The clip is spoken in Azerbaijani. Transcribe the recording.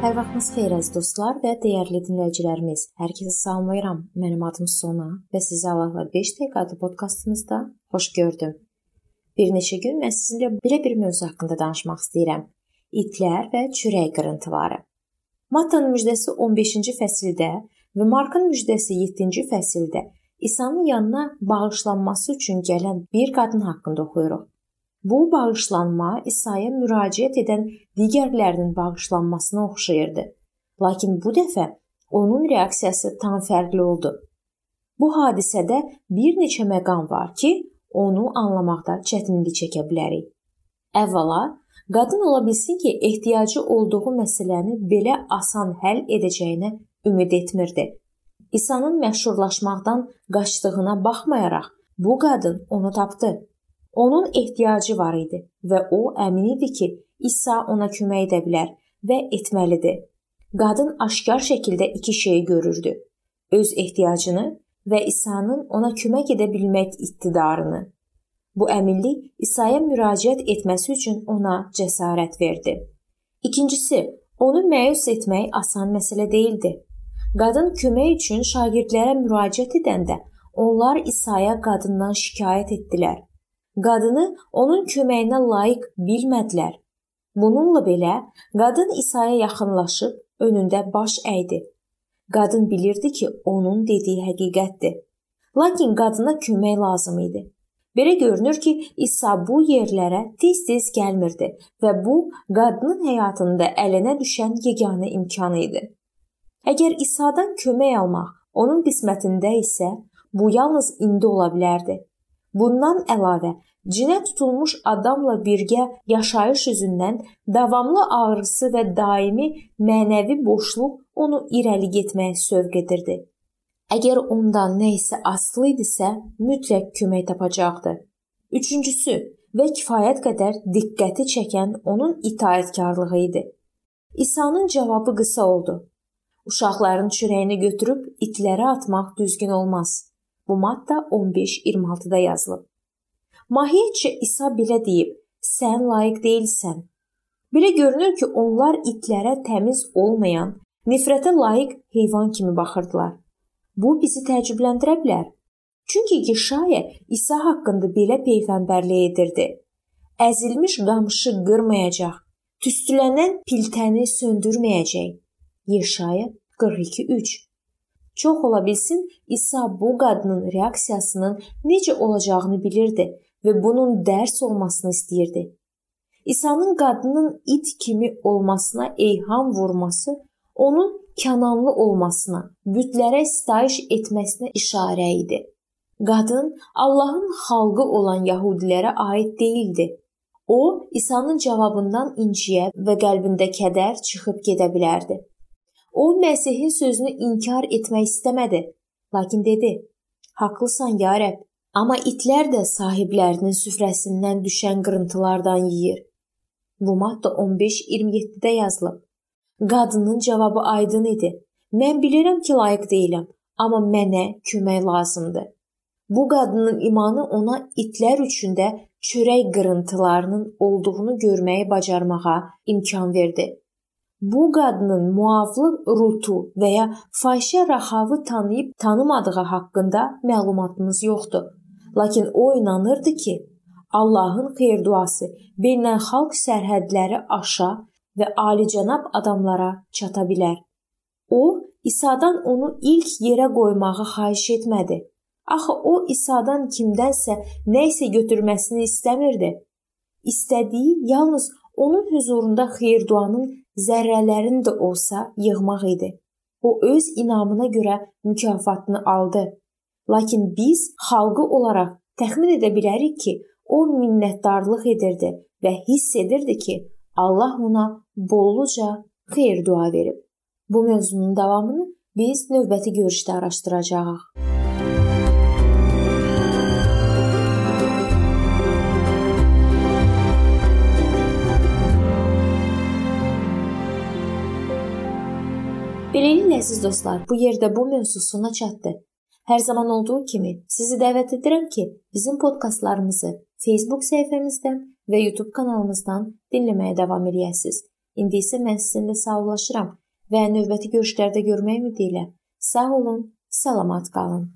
Sabahınız xeyir əziz dostlar və dəyərli dinləyicilərimiz. Hər kəsi salamlayıram. Mənim adım Sona və sizi Allahla 5 dəqiqə adlı podkastımızda xoş gördüm. Bir neçə gün mən sizinlə belə bir mövzu haqqında danışmaq istəyirəm. İtlər və çörək qırıntıları. Mattanın müjdəsi 15-ci fəsildə və Markın müjdəsi 7-ci fəsildə İsa'nın yanına bağışlanması üçün gələn bir qadın haqqında oxuyuruq. Bu bağışlanma İsa'ya müraciət edən digərlərinin bağışlanmasına oxşayırdı. Lakin bu dəfə onun reaksiyası tam fərqli oldu. Bu hadisədə bir neçə məqam var ki, onu anlamaqda çətinlik çəkə bilərik. Əvvəla, qadın ola bilsin ki, ehtiyacı olduğu məsələni belə asan həll edəcəyinə ümid etmirdi. İsa'nın məşhurlaşmaqdan qaçdığına baxmayaraq, bu qadın onu tapdı. Onun ehtiyacı var idi və o əmin idi ki, İsa ona kömək edə bilər və etməlidir. Qadın aşkar şəkildə iki şeyi görürdü: öz ehtiyacını və İsa'nın ona kömək edə bilmək iqtidarını. Bu əminlik İsa'ya müraciət etməsi üçün ona cəsarət verdi. İkincisi, onu məyus etmək asan məsələ değildi. Qadın kömək üçün şagirdlərə müraciət edəndə onlar İsa'ya qadından şikayət etdilər qadını onun köməyinə layiq bilmədilər. Bununla belə qadın İsa'ya yaxınlaşıb önündə baş əydi. Qadın bilirdi ki, onun dediyi həqiqətdir. Lakin qadına kömək lazım idi. Belə görünür ki, İsa bu yerlərə tez-tez gəlmirdi və bu qadının həyatında əlinə düşən yeganə imkan idi. Əgər İsa'dan kömək almaq onun qismətində isə, bu yalnız indi ola bilərdi. Bundan əlavə, cinə tutulmuş adamla birgə yaşayış üzündən davamlı ağrısı və daimi mənəvi boşluq onu irəli getməyə sövq edirdi. Əgər ondan nə isə asılı idisə, mütləq kömək tapacaqdı. Üçüncüsü və kifayət qədər diqqəti çəkən onun itaətkarlığı idi. İsa'nın cavabı qısa oldu. Uşaqların çörəyini götürüb itlərə atmaq düzgün olmaz. Bu maddə 15-26-da yazılıb. Mahiyyətcə İsa belə deyib: "Sən layiq deyilsən." Belə görünür ki, onlar itlərə təmiz olmayan, nifrətə layiq heyvan kimi baxırdılar. Bu bizi təəccübləndirə bilər. Çünki Yeşaya İsa haqqında belə peyğəmbərlik edirdi. Əzilmiş qamışı qırmayacaq, tüstülənən piltəni söndürməyəcək. Yeşaya 42:3 Çox ola bilsin, İsa bu qadının reaksiyasının necə olacağını bilirdi və bunun dərs olmasını istəyirdi. İsa'nın qadının it kimi olmasına eyham vurması onun kənanlı olmasına, bütlərə sitayiş etməsinə işarə idi. Qadın Allahın xalqı olan Yahudilərə aid değildi. O, İsa'nın cavabından inciyə və qəlbində kədər çıxıb gedə bilərdi. O Məsihin sözünü inkar etmək istəmədi, lakin dedi: "Haqlısan ya Rəbb, amma itlər də sahiblərinin süfrəsindən düşən qırıntılardan yeyir." Bu maddə 15-27-də yazılıb. Qadının cavabı aydın idi. Mən bilirəm ki, layiq deyiləm, amma mənə kömək lazımdır. Bu qadının imanı ona itlər üçün də çörək qırıntılarının olduğunu görməyi bacarmağa imkan verdi. Bu qadının muavlıq Rutu və ya fahişə Rahavı tanıyıb tanımadığı haqqında məlumatımız yoxdur. Lakin o inanırdı ki, Allahın xeyir-duası beynəlxalq sərhədləri aşa və alicənab adamlara çata bilər. O, İsa'dan onu ilk yerə qoymağı xahiş etmədi. Axı o İsa'dan kimdənsə nə isə götürməsini istəmirdi. İstədiyi yalnız onun huzurunda xeyir-duanın zərrələrini də olsa yığmaq idi. O öz inamına görə mükafatını aldı. Lakin biz xalqı olaraq təxmin edə bilərik ki, o minnətdarlıq edirdi və hiss edirdi ki, Allah ona bolluca xeyir dua verib. Bu mövzunun davamını biz növbəti görüşdə araşdıracağıq. Beləliklə əziz dostlar, bu yerdə bu mövzu sona çatdı. Hər zaman olduğu kimi sizi dəvət edirəm ki, bizim podkastlarımızı Facebook səhifəmizdən və YouTube kanalımızdan dinləməyə davam eləyəsiniz. İndi isə mən sizinlə sağollaşıram. və növbəti görüşlərdə görmək ümidi ilə sağ olun, salamat qalın.